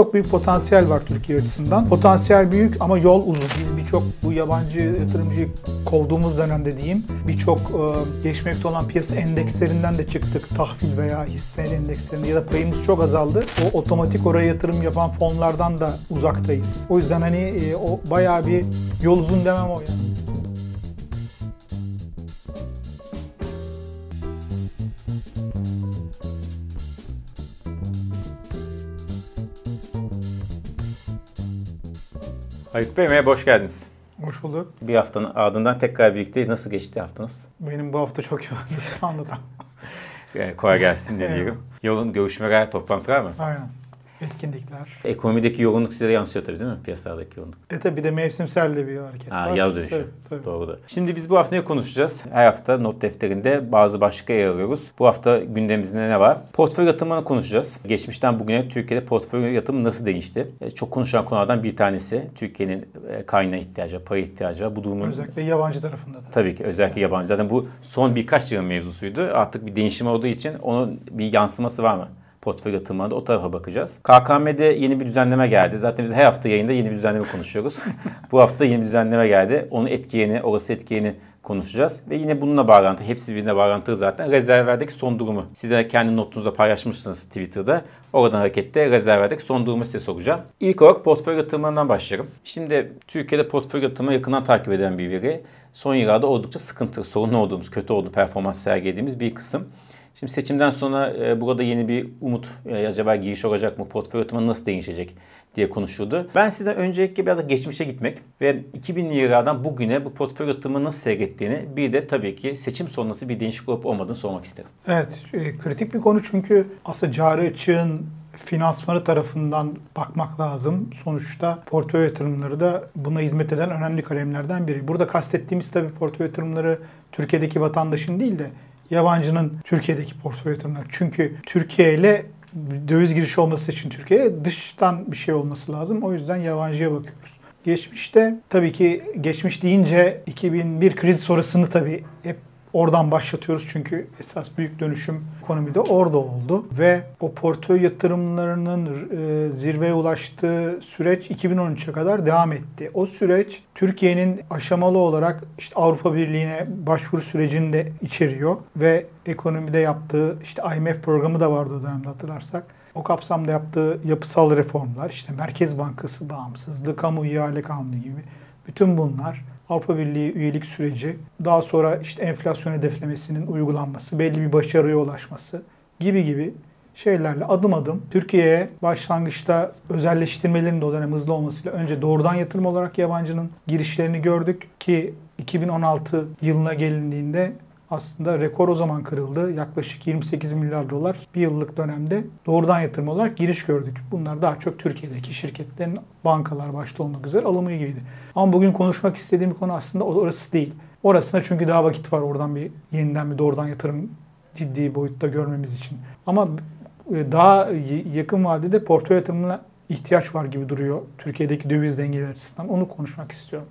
Çok büyük potansiyel var Türkiye açısından. Potansiyel büyük ama yol uzun. Biz birçok bu yabancı yatırımcıyı kovduğumuz dönemde diyeyim birçok e, geçmekte olan piyasa endekslerinden de çıktık. Tahvil veya hisse endekslerinde ya da payımız çok azaldı. O otomatik oraya yatırım yapan fonlardan da uzaktayız. O yüzden hani e, o bayağı bir yol uzun demem o yani. Haluk Bey merhaba, hoş geldiniz. Hoş bulduk. Bir haftanın ardından tekrar birlikteyiz. Nasıl geçti haftanız? Benim bu hafta çok yoğun geçti anlatamam. Ee, kolay gelsin diliyorum. Yoğun görüşmeler, toplantılar mı? Aynen. Etkinlikler. Ekonomideki yoğunluk size de yansıyor tabii değil mi? Piyasalardaki yoğunluk. E tabi bir de mevsimsel de bir hareket Ha, var. yaz dönüşü. Tabii, tabii. Doğru da. Şimdi biz bu hafta ne konuşacağız? Her hafta not defterinde bazı başlıklar yer alıyoruz. Bu hafta gündemimizde ne var? Portföy yatırımını konuşacağız. Geçmişten bugüne Türkiye'de portföy yatırımı nasıl değişti? E, Çok konuşulan konulardan bir tanesi. Türkiye'nin e, kaynağı ihtiyacı, para ihtiyacı var. Bu durumun Özellikle yabancı tarafında da. Tabii ki özellikle yabancı. Zaten bu son birkaç yılın mevzusuydu. Artık bir değişim olduğu için onun bir yansıması var mı? Portföy yatırımlarında o tarafa bakacağız. KKM'de yeni bir düzenleme geldi. Zaten biz her hafta yayında yeni bir düzenleme konuşuyoruz. bu hafta yeni bir düzenleme geldi. Onun etkiyeni, orası etkiyeni konuşacağız. Ve yine bununla bağlantı, hepsi birbirine bağlantılı zaten. Rezervlerdeki son durumu. Size kendi notunuzda paylaşmışsınız Twitter'da. Oradan hareketle rezervlerdeki son durumu size soracağım. İlk olarak portföy yatırımlarından başlayalım. Şimdi Türkiye'de portföy yatırımı yakından takip eden bir veri. Son yıllarda oldukça sıkıntı, sorunlu olduğumuz, kötü olduğu performans sergilediğimiz bir kısım. Şimdi seçimden sonra e, burada yeni bir umut, e, acaba giriş olacak mı, portföy yatırımı nasıl değişecek diye konuşuldu. Ben sizden öncelikle biraz da geçmişe gitmek ve 2000'li yıllardan bugüne bu portföy yatırımı nasıl seyrettiğini bir de tabii ki seçim sonrası bir değişiklik olup olmadığını sormak isterim. Evet, e, kritik bir konu çünkü aslında cari açığın finansmanı tarafından bakmak lazım. Sonuçta portföy yatırımları da buna hizmet eden önemli kalemlerden biri. Burada kastettiğimiz tabii portföy yatırımları Türkiye'deki vatandaşın değil de yabancının Türkiye'deki portföy yatırımları. Çünkü Türkiye ile döviz girişi olması için Türkiye'ye dıştan bir şey olması lazım. O yüzden yabancıya bakıyoruz. Geçmişte tabii ki geçmiş deyince 2001 kriz sonrasını tabii hep oradan başlatıyoruz çünkü esas büyük dönüşüm ekonomide orada oldu ve o portföy yatırımlarının e, zirveye ulaştığı süreç 2013'e kadar devam etti. O süreç Türkiye'nin aşamalı olarak işte Avrupa Birliği'ne başvuru sürecini de içeriyor ve ekonomide yaptığı işte IMF programı da vardı o dönemde hatırlarsak. O kapsamda yaptığı yapısal reformlar, işte Merkez Bankası bağımsızlığı, kamu ihale kanunu gibi bütün bunlar Avrupa Birliği üyelik süreci, daha sonra işte enflasyon hedeflemesinin uygulanması, belli bir başarıya ulaşması gibi gibi şeylerle adım adım Türkiye'ye başlangıçta özelleştirmelerin de o dönem hızlı olmasıyla önce doğrudan yatırım olarak yabancının girişlerini gördük ki 2016 yılına gelindiğinde aslında rekor o zaman kırıldı. Yaklaşık 28 milyar dolar bir yıllık dönemde doğrudan yatırım olarak giriş gördük. Bunlar daha çok Türkiye'deki şirketlerin bankalar başta olmak üzere alımı gibiydi. Ama bugün konuşmak istediğim konu aslında orası değil. Orasında çünkü daha vakit var oradan bir yeniden bir doğrudan yatırım ciddi boyutta görmemiz için. Ama e, daha yakın vadede portföy yatırımına ihtiyaç var gibi duruyor Türkiye'deki döviz dengeleri açısından. Onu konuşmak istiyorum.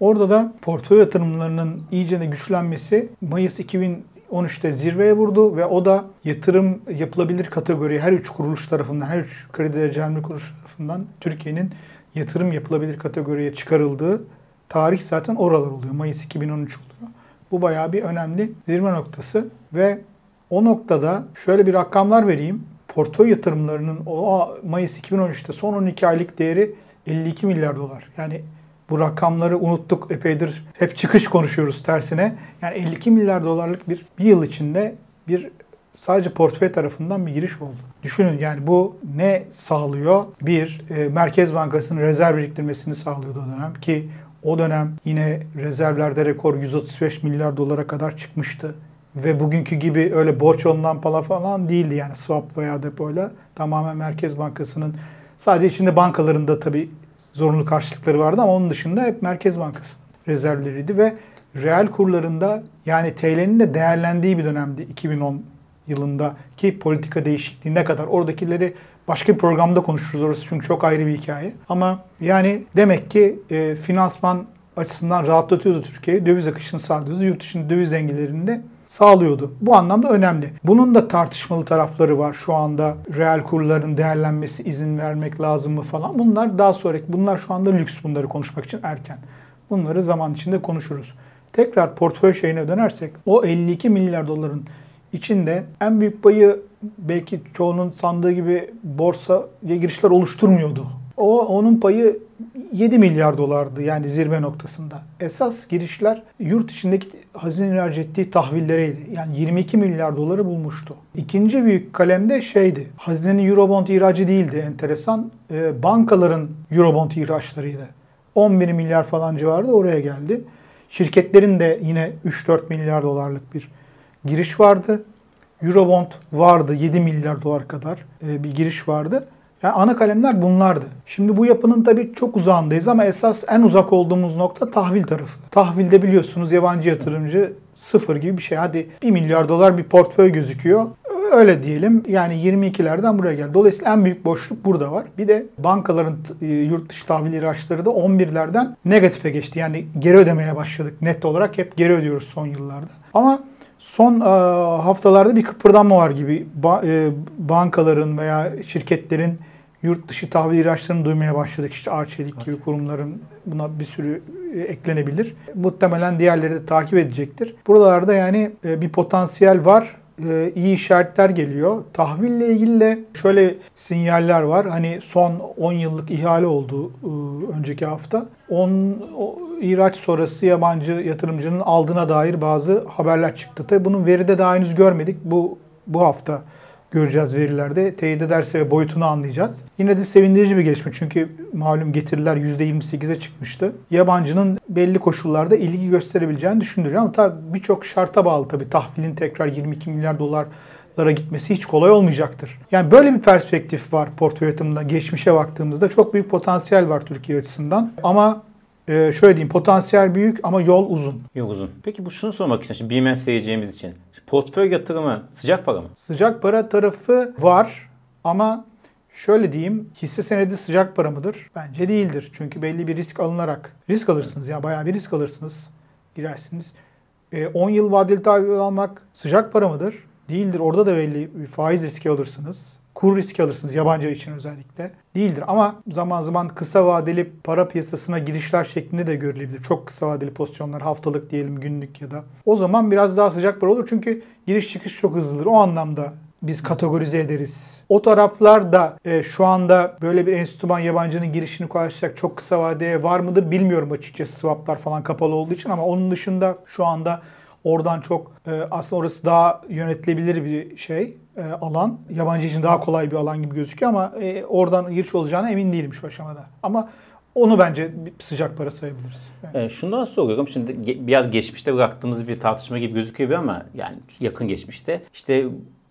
Orada da portföy yatırımlarının iyice de güçlenmesi Mayıs 2013'te zirveye vurdu ve o da yatırım yapılabilir kategoriye her üç kuruluş tarafından, her üç kredi derecelenme kuruluş tarafından Türkiye'nin yatırım yapılabilir kategoriye çıkarıldığı tarih zaten oralar oluyor. Mayıs 2013 oluyor. Bu bayağı bir önemli zirve noktası ve o noktada şöyle bir rakamlar vereyim. Portföy yatırımlarının o Mayıs 2013'te son 12 aylık değeri 52 milyar dolar. Yani bu rakamları unuttuk epeydir. Hep çıkış konuşuyoruz tersine. Yani 52 milyar dolarlık bir, bir yıl içinde bir sadece portföy tarafından bir giriş oldu. Düşünün yani bu ne sağlıyor? Bir, e, Merkez Bankası'nın rezerv biriktirmesini sağlıyordu o dönem ki o dönem yine rezervlerde rekor 135 milyar dolara kadar çıkmıştı. Ve bugünkü gibi öyle borç alınan para falan değildi yani swap veya depoyla. Tamamen Merkez Bankası'nın sadece içinde bankalarında tabii zorunlu karşılıkları vardı ama onun dışında hep Merkez Bankası rezervleriydi ve reel kurlarında yani TL'nin de değerlendiği bir dönemdi 2010 yılında ki politika değişikliğine kadar oradakileri başka bir programda konuşuruz orası çünkü çok ayrı bir hikaye. Ama yani demek ki e, finansman açısından rahatlatıyordu Türkiye'yi. Döviz akışını sağlıyordu. Yurt dışında döviz dengelerinde sağlıyordu. Bu anlamda önemli. Bunun da tartışmalı tarafları var. Şu anda reel kurların değerlenmesi izin vermek lazım mı falan. Bunlar daha sonraki, bunlar şu anda lüks bunları konuşmak için erken. Bunları zaman içinde konuşuruz. Tekrar portföy şeyine dönersek o 52 milyar doların içinde en büyük payı belki çoğunun sandığı gibi borsaya girişler oluşturmuyordu. O onun payı 7 milyar dolardı yani zirve noktasında. Esas girişler yurt içindeki hazinenin ihraç ettiği tahvillereydi. Yani 22 milyar doları bulmuştu. İkinci büyük kalemde şeydi. Hazinenin Eurobond ihracı değildi enteresan. E, bankaların Eurobond ihraçlarıydı. 11 milyar falan civarında oraya geldi. Şirketlerin de yine 3-4 milyar dolarlık bir giriş vardı. Eurobond vardı 7 milyar dolar kadar e, bir giriş vardı. Yani ana kalemler bunlardı. Şimdi bu yapının tabii çok uzağındayız ama esas en uzak olduğumuz nokta tahvil tarafı. Tahvilde biliyorsunuz yabancı yatırımcı sıfır gibi bir şey. Hadi 1 milyar dolar bir portföy gözüküyor. Öyle diyelim yani 22'lerden buraya geldi. Dolayısıyla en büyük boşluk burada var. Bir de bankaların e, yurt dışı tahvil ihraçları da 11'lerden negatife geçti. Yani geri ödemeye başladık net olarak. Hep geri ödüyoruz son yıllarda. Ama son e, haftalarda bir kıpırdanma var gibi. Ba, e, bankaların veya şirketlerin yurt dışı tahvil ihraçlarını duymaya başladık. İşte Arçelik gibi kurumların buna bir sürü e, eklenebilir. Muhtemelen diğerleri de takip edecektir. Buralarda yani e, bir potansiyel var. E, iyi işaretler geliyor. Tahville ilgili de şöyle sinyaller var. Hani son 10 yıllık ihale oldu önceki hafta. 10 ihraç sonrası yabancı yatırımcının aldığına dair bazı haberler çıktı. Tabii bunun veride daha henüz görmedik. Bu bu hafta göreceğiz verilerde. Teyit ederse ve boyutunu anlayacağız. Yine de sevindirici bir gelişme çünkü malum getiriler %28'e çıkmıştı. Yabancının belli koşullarda ilgi gösterebileceğini düşündürüyor ama tabii birçok şarta bağlı tabii tahvilin tekrar 22 milyar dolarlara gitmesi hiç kolay olmayacaktır. Yani böyle bir perspektif var portföy yatırımında. Geçmişe baktığımızda çok büyük potansiyel var Türkiye açısından. Ama ee, şöyle diyeyim potansiyel büyük ama yol uzun. Yol uzun. Peki bu şunu sormak için, şimdi BMS seyireceğimiz için. Portföy yatırımı sıcak para mı? Sıcak para tarafı var ama şöyle diyeyim hisse senedi sıcak para mıdır? Bence değildir. Çünkü belli bir risk alınarak risk alırsınız ya bayağı bir risk alırsınız. Girersiniz. E, 10 yıl vadeli tahvil almak sıcak para mıdır? Değildir. Orada da belli bir faiz riski alırsınız kur riski alırsınız yabancı için özellikle. Değildir ama zaman zaman kısa vadeli para piyasasına girişler şeklinde de görülebilir. Çok kısa vadeli pozisyonlar haftalık diyelim günlük ya da. O zaman biraz daha sıcak para olur çünkü giriş çıkış çok hızlıdır. O anlamda biz kategorize ederiz. O taraflar da e, şu anda böyle bir enstrüman yabancının girişini kolaylaştıracak çok kısa vadeye var mıdır bilmiyorum açıkçası swaplar falan kapalı olduğu için ama onun dışında şu anda oradan çok e, aslında orası daha yönetilebilir bir şey e, alan. Yabancı için daha kolay bir alan gibi gözüküyor ama e, oradan giriş olacağına emin değilim şu aşamada. Ama onu bence sıcak para sayabiliriz. Yani. E, şundan soruyorum. Şimdi ge- biraz geçmişte bıraktığımız bir tartışma gibi gözüküyor ama yani yakın geçmişte işte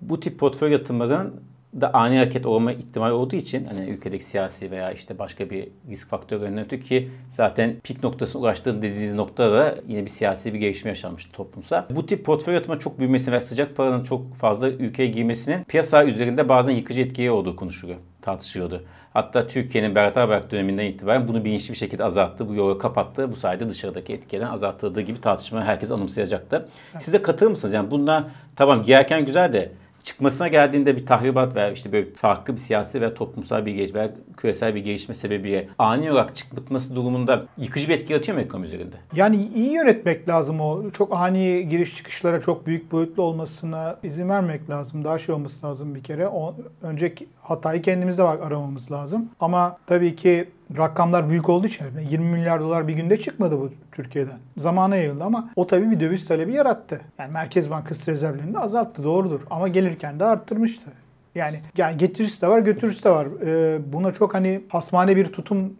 bu tip portföy yatırımların da ani hareket olma ihtimali olduğu için hani ülkedeki siyasi veya işte başka bir risk faktörü ötürü ki zaten pik noktasına ulaştığın dediğiniz noktada da yine bir siyasi bir gelişme yaşanmıştı toplumsa. Bu tip portföy yatırma çok büyümesi ve sıcak paranın çok fazla ülkeye girmesinin piyasa üzerinde bazen yıkıcı etkiye olduğu konuşuluyor, tartışılıyordu. Hatta Türkiye'nin Berat Albayrak döneminden itibaren bunu bilinçli bir şekilde azalttı. Bu yolu kapattı. Bu sayede dışarıdaki etkiden azalttığı gibi tartışma herkes anımsayacaktı. Siz de katılır mısınız? Yani bunlar tamam girerken güzel de çıkmasına geldiğinde bir tahribat veya işte böyle farklı bir siyasi veya toplumsal bir gelişme veya küresel bir gelişme sebebiyle ani olarak çıkması durumunda yıkıcı bir etki yaratıyor mu ekonomi üzerinde? Yani iyi yönetmek lazım o. Çok ani giriş çıkışlara çok büyük boyutlu olmasına izin vermek lazım. Daha şey olması lazım bir kere. O, önceki hatayı kendimizde var aramamız lazım. Ama tabii ki rakamlar büyük olduğu için 20 milyar dolar bir günde çıkmadı bu Türkiye'den. Zamana yayıldı ama o tabii bir döviz talebi yarattı. Yani Merkez Bankası rezervlerini azalttı doğrudur ama gelirken de arttırmıştı. Yani, yani getirisi de var götürüsü de var. Ee, buna çok hani hasmane bir tutum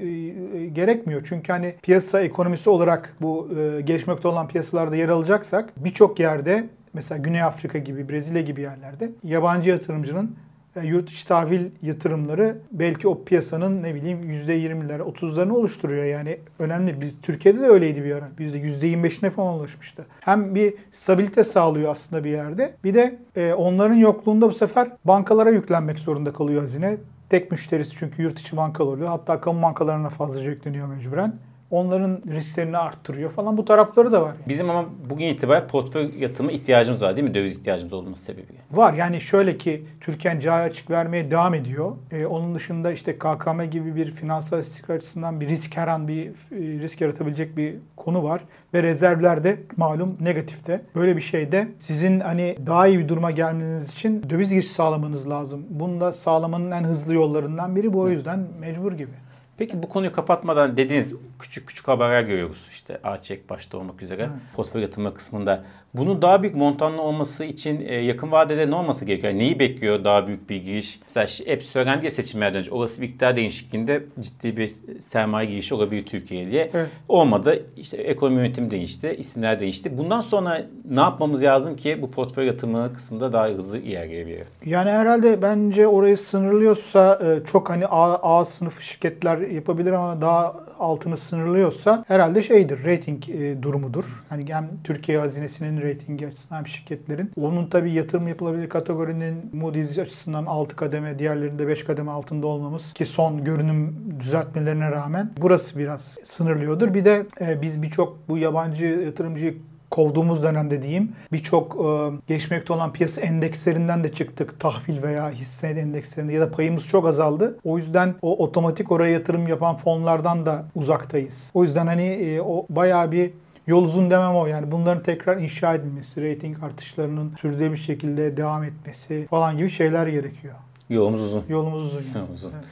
e, gerekmiyor. Çünkü hani piyasa ekonomisi olarak bu e, gelişmekte olan piyasalarda yer alacaksak birçok yerde mesela Güney Afrika gibi, Brezilya gibi yerlerde yabancı yatırımcının yurt içi tahvil yatırımları belki o piyasanın ne bileyim %20'ler, 30'larını oluşturuyor. Yani önemli. Biz Türkiye'de de öyleydi bir ara. Bizde %25'ine falan ulaşmıştı. Hem bir stabilite sağlıyor aslında bir yerde. Bir de e, onların yokluğunda bu sefer bankalara yüklenmek zorunda kalıyor hazine. Tek müşterisi çünkü yurt içi bankalar oluyor. Hatta kamu bankalarına fazlaca yükleniyor mecburen. Onların risklerini arttırıyor falan bu tarafları da var. Bizim ama bugün itibariyle portföy yatırımı ihtiyacımız var değil mi? Döviz ihtiyacımız olması sebebiyle. Var yani şöyle ki Türkiye cari açık vermeye devam ediyor. Ee, onun dışında işte KKM gibi bir finansal istikrar açısından bir risk her an bir e, risk yaratabilecek bir konu var. Ve rezervler de malum negatifte. Böyle bir şeyde sizin hani daha iyi bir duruma gelmeniz için döviz giriş sağlamanız lazım. Bunu da sağlamanın en hızlı yollarından biri bu o yüzden mecbur gibi. Peki bu konuyu kapatmadan dediğiniz küçük küçük haberler görüyoruz. İşte Ağaçek başta olmak üzere portföy yatırma kısmında. Bunun daha büyük montanlı olması için e, yakın vadede ne olması gerekiyor? Yani neyi bekliyor daha büyük bir giriş? Mesela hep söylendi ya seçimlerden önce olası bir iktidar değişikliğinde ciddi bir sermaye girişi olabilir Türkiye'ye diye. Evet. Olmadı. İşte ekonomi yönetimi değişti, isimler değişti. Bundan sonra ne yapmamız lazım ki bu portföy yatırımı kısmında daha hızlı ilerleyebilir? Yani herhalde bence orayı sınırlıyorsa e, çok hani A, A sınıfı şirketler yapabilir ama daha altını sınırlıyorsa herhalde şeydir rating e, durumudur. Hani hem Türkiye hazinesinin ratingi açısından şirketlerin. Onun tabii yatırım yapılabilir kategorinin Moody's açısından 6 kademe diğerlerinde 5 kademe altında olmamız ki son görünüm düzeltmelerine rağmen burası biraz sınırlıyordur. Bir de e, biz birçok bu yabancı yatırımcıyı kovduğumuz dönemde diyeyim birçok e, geçmekte olan piyasa endekslerinden de çıktık. Tahvil veya hisse endekslerinde ya da payımız çok azaldı. O yüzden o otomatik oraya yatırım yapan fonlardan da uzaktayız. O yüzden hani e, o bayağı bir Yol uzun demem o yani bunların tekrar inşa edilmesi, rating artışlarının sürdürülebilir bir şekilde devam etmesi falan gibi şeyler gerekiyor. Yolumuz uzun. Yolumuz uzun yani. Yolumuz uzun. Evet.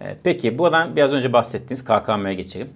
Evet, Peki buradan biraz önce bahsettiğiniz KKM'ye geçelim.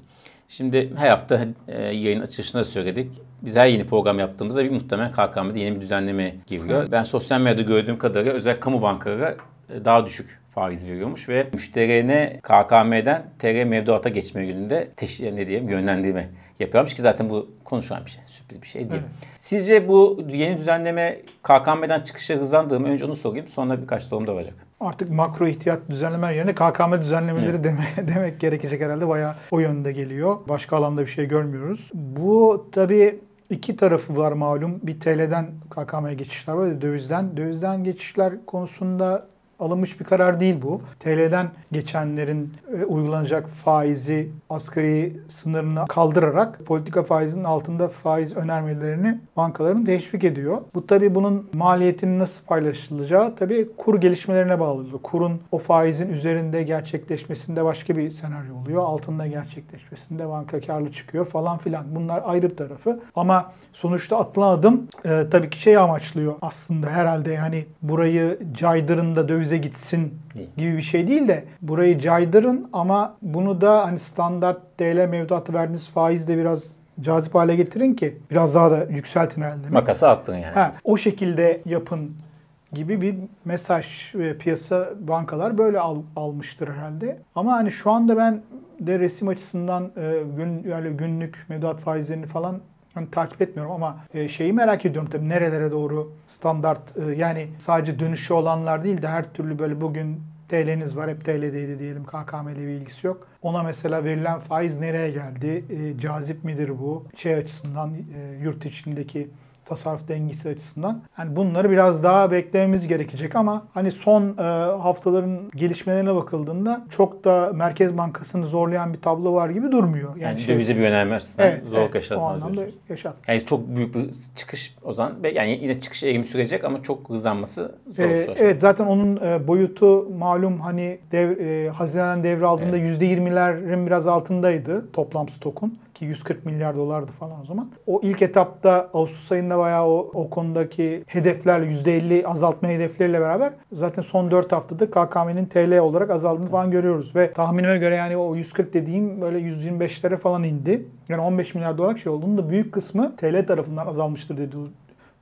Şimdi her hafta e, yayın açılışında söyledik. Biz her yeni program yaptığımızda bir muhtemelen KKM'de yeni bir düzenleme giriyor. Ben sosyal medyada gördüğüm kadarıyla özel kamu bankaları e, daha düşük faiz veriyormuş ve müşterine KKM'den TR mevduata geçme yönünde teşvik ne diyeyim yönlendirme yapıyormuş ki zaten bu konuşulan bir şey. Sürpriz bir şey değil. Evet. Sizce bu yeni düzenleme KKM'den çıkışı hızlandırır mı? Önce onu sorayım. Sonra birkaç sorum da olacak. Artık makro ihtiyat düzenlemeler yerine KKM düzenlemeleri deme, demek gerekecek herhalde. Bayağı o yönde geliyor. Başka alanda bir şey görmüyoruz. Bu tabii iki tarafı var malum. Bir TL'den KKM'ye geçişler var, dövizden. Dövizden geçişler konusunda alınmış bir karar değil bu. TL'den geçenlerin e, uygulanacak faizi asgari sınırını kaldırarak politika faizinin altında faiz önermelerini bankaların teşvik ediyor. Bu tabii bunun maliyetinin nasıl paylaşılacağı tabii kur gelişmelerine bağlı. Kurun o faizin üzerinde gerçekleşmesinde başka bir senaryo oluyor. Altında gerçekleşmesinde banka karlı çıkıyor falan filan. Bunlar ayrı bir tarafı. Ama sonuçta atılan adım e, tabii ki şey amaçlıyor aslında herhalde yani burayı caydırın da dövize gitsin gibi bir şey değil de burayı caydırın ama bunu da hani standart TL mevduatı verdiğiniz faizle biraz cazip hale getirin ki biraz daha da yükseltin herhalde. Makası attın yani. Ha, o şekilde yapın gibi bir mesaj ve piyasa bankalar böyle al- almıştır herhalde. Ama hani şu anda ben de resim açısından e, gün yani günlük mevduat faizlerini falan hani takip etmiyorum ama e, şeyi merak ediyorum tabii nerelere doğru standart e, yani sadece dönüşü olanlar değil de her türlü böyle bugün TL'niz var hep TL'deydi diyelim KKM ile bir ilgisi yok. Ona mesela verilen faiz nereye geldi? E, cazip midir bu? Şey açısından e, yurt içindeki tasarruf dengesi açısından. Yani bunları biraz daha beklememiz gerekecek ama hani son e, haftaların gelişmelerine bakıldığında çok da Merkez Bankası'nı zorlayan bir tablo var gibi durmuyor. Yani, Yani şey, dövize bir yönelme açısından evet, zorluk evet, o yaşatmaz anlamda diyorsunuz. yaşat. Yani çok büyük bir çıkış o zaman. Yani yine çıkış eğimi sürecek ama çok hızlanması zor. Ee, evet zaten onun e, boyutu malum hani dev, e, Haziran devraldığında %20'lerin biraz altındaydı toplam stokun ki 140 milyar dolardı falan o zaman. O ilk etapta Ağustos ayında bayağı o, o konudaki hedeflerle %50 azaltma hedefleriyle beraber zaten son 4 haftadır KKM'nin TL olarak azaldığını falan görüyoruz ve tahminime göre yani o 140 dediğim böyle 125'lere falan indi. Yani 15 milyar dolar şey olduğunun da büyük kısmı TL tarafından azalmıştır diye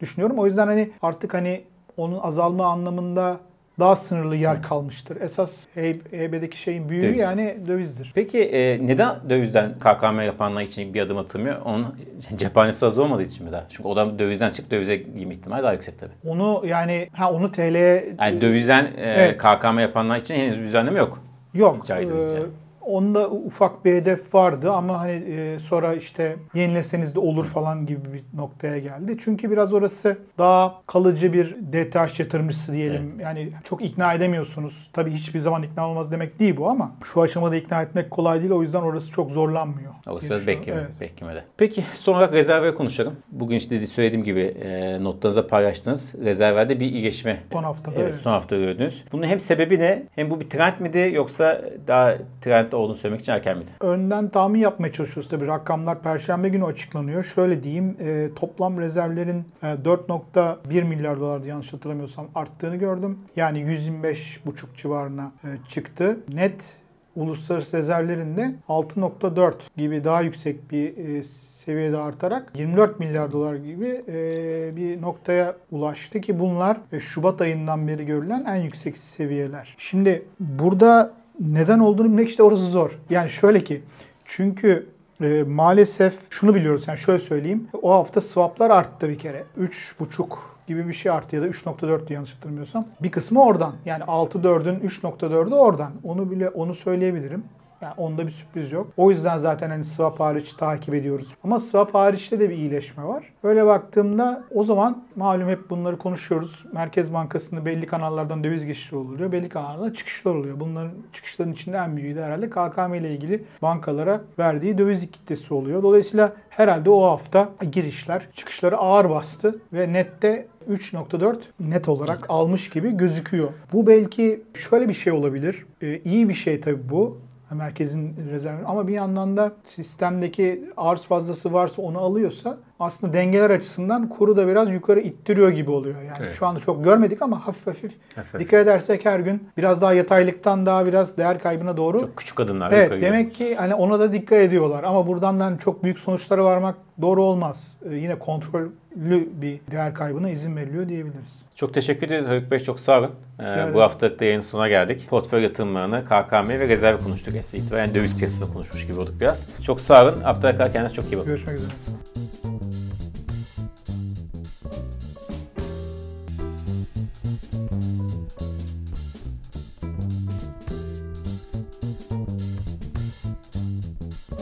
düşünüyorum. O yüzden hani artık hani onun azalma anlamında daha sınırlı yer kalmıştır. Esas HB'deki şeyin büyüğü Döviz. yani dövizdir. Peki e, neden dövizden KKM yapanlar için bir adım atılmıyor? Onun cephanesi az olmadığı için mi daha? Çünkü o da dövizden çık dövize girme ihtimali daha yüksek tabii. Onu yani ha onu TL'ye Yani dövizden e, Evet. KKM yapanlar için henüz bir düzenleme yok. yok. Caydırıcı yani. Onda ufak bir hedef vardı ama hani e, sonra işte yenileseniz de olur falan gibi bir noktaya geldi. Çünkü biraz orası daha kalıcı bir DTH yatırımcısı diyelim. Yani çok ikna edemiyorsunuz. Tabii hiçbir zaman ikna olmaz demek değil bu ama şu aşamada ikna etmek kolay değil. O yüzden orası çok zorlanmıyor. Orası biraz bekleme, Evet. beklemede. Peki son olarak rezerve konuşalım. Bugün işte söylediğim gibi e, notlarınıza paylaştınız. Rezerverde bir iyileşme. Son haftada Evet, evet. son hafta gördünüz. Bunun hem sebebi ne? Hem bu bir trend miydi yoksa daha trendde olduğunu söylemek için erken miydi? Önden tahmin yapmaya çalışıyoruz tabii. Rakamlar Perşembe günü açıklanıyor. Şöyle diyeyim, e, toplam rezervlerin e, 4.1 milyar dolardı yanlış hatırlamıyorsam arttığını gördüm. Yani 125,5 civarına e, çıktı. Net uluslararası rezervlerin de 6.4 gibi daha yüksek bir e, seviyede artarak 24 milyar dolar gibi e, bir noktaya ulaştı ki bunlar e, Şubat ayından beri görülen en yüksek seviyeler. Şimdi burada neden olduğunu bilmek işte orası zor. Yani şöyle ki çünkü e, maalesef şunu biliyoruz yani şöyle söyleyeyim. O hafta swaplar arttı bir kere. 3.5 gibi bir şey arttı ya da 3.4'tü yanlış hatırlamıyorsam. Bir kısmı oradan. Yani 6.4'ün 3.4'ü oradan. Onu bile onu söyleyebilirim. Yani onda bir sürpriz yok. O yüzden zaten hani swap hariç takip ediyoruz. Ama swap hariçte de bir iyileşme var. Öyle baktığımda o zaman malum hep bunları konuşuyoruz. Merkez Bankası'nda belli kanallardan döviz geçişleri oluyor. Belli kanallardan çıkışlar oluyor. Bunların çıkışların içinde en büyüğü de herhalde KKM ile ilgili bankalara verdiği döviz kitlesi oluyor. Dolayısıyla herhalde o hafta girişler çıkışları ağır bastı ve nette 3.4 net olarak almış gibi gözüküyor. Bu belki şöyle bir şey olabilir. Ee, iyi bir şey tabii bu merkezin rezervi ama bir yandan da sistemdeki arz fazlası varsa onu alıyorsa aslında dengeler açısından kuru da biraz yukarı ittiriyor gibi oluyor. Yani Evet. şu anda çok görmedik ama hafif hafif Hafif. dikkat edersek her gün biraz daha yataylıktan daha biraz değer kaybına doğru Çok küçük adımlar Evet yukarı demek ki hani ona da dikkat ediyorlar ama buradan da çok büyük sonuçlara varmak doğru olmaz. Ee, yine kontrollü bir değer kaybına izin veriliyor diyebiliriz. Çok teşekkür ederiz Haluk Bey. Çok sağ olun. Ee, bu haftalık da yayının sonuna geldik. Portföy yatırımlarını, KKM ve rezerv konuştuk. Esnaf itibaren döviz piyasasını konuşmuş gibi olduk biraz. Çok sağ olun. Haftaya kadar kendinize çok iyi bakın. Görüşmek üzere.